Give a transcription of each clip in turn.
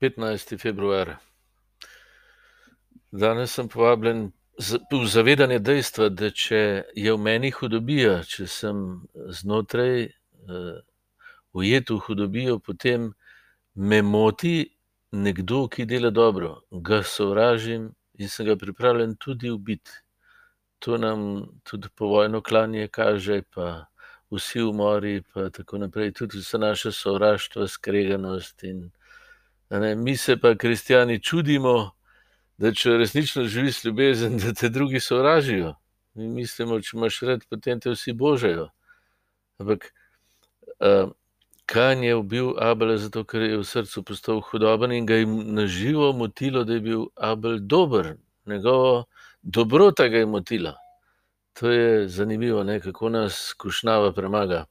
15. februar. Danes sem povabljen v zavedanje dejstva, da če je v meni hudobija, če sem znotraj uh, ujet v hudobijo, potem me moti nekdo, ki dela dobro, ga sovražim in sem ga pripravljen tudi ubiti. To nam tudi povojno klanje kaže, pa vsi umori, pa tako naprej, tudi vse naše sovraštvo, skreganost. In, ne, mi se pa, kristijani, čudimo, da če resnično živiš ljubezen, da te drugi sovražijo. Mi mislimo, če imaš red, potem te vsi božajo. Ampak uh, Kan je ubil Abela, zato ker je v srcu postal hudoben in ga je naživo motilo, da je bil Abel dober, njegovo dobrota ga je motila. To je zanimivo, ne? kako nas kušnava premaga.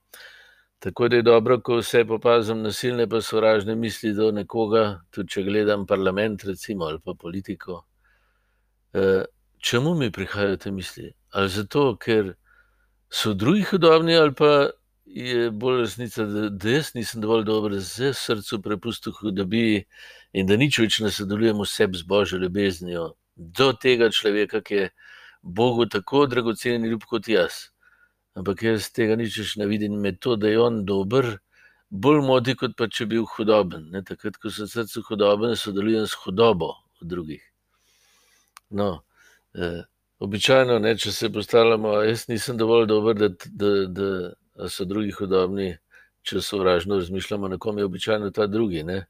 Tako da je dobro, ko vse popazim nasilne, pa sovražne misli do nekoga, tudi če gledam parlament, recimo, ali pa politiko. E, čemu mi prihajajo te misli? Ali zato, ker so drugi hudobni, ali pa je bolj resnica, da, da jaz nisem dovolj dober, da se srcu prepustim hudobi in da nič več ne sodelujem v sebi z božjo ljubeznijo do tega človeka, ki je Bogu tako dragocen in ljub kot jaz. Ampak jaz tega nič več ne vidim, med to, da je on dober, bolj moti, kot pa če bi bil hudoben. Ne? Takrat, ko sem srcu hudoben, sodelujem s hudobo od drugih. No, eh, običajno, ne, če se postavljamo, jaz nisem dovolj dober, da. da, da so drugi hudobni, če sovražno razmišljamo, na kom je običajno ta drugi. Ne?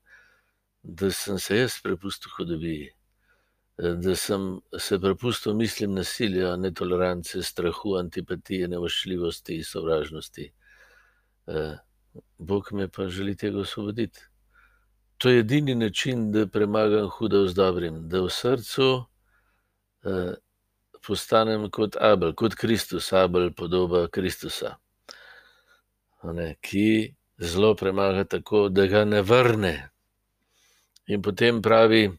Da sem se jaz prepustil hudobiji, da sem se prepustil mislim nasilja, netolerance, strahu, antipatije, nevoščljivosti, sovražnosti. Bog me pa želi tega osvoboditi. To je edini način, da premagam hudo z dobrim, da v srcu postanem kot Abel, kot Kristus, Abel, podoba Kristusa ne, ki zelo premaga tako, da ga ne vrne. In potem pravi,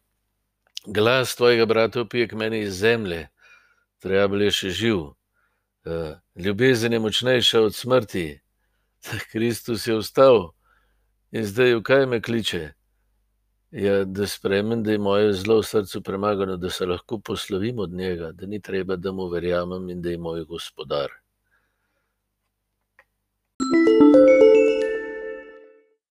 glas tvojega brata opije k meni iz zemlje, treba je še živ. Uh, ljubezen je močnejša od smrti, Kristus je vstal in zdaj v kaj me kliče. Ja, da spremem, da je moje zelo v srcu premagano, da se lahko poslovim od njega, da ni treba, da mu verjamem in da je moj gospodar. thank you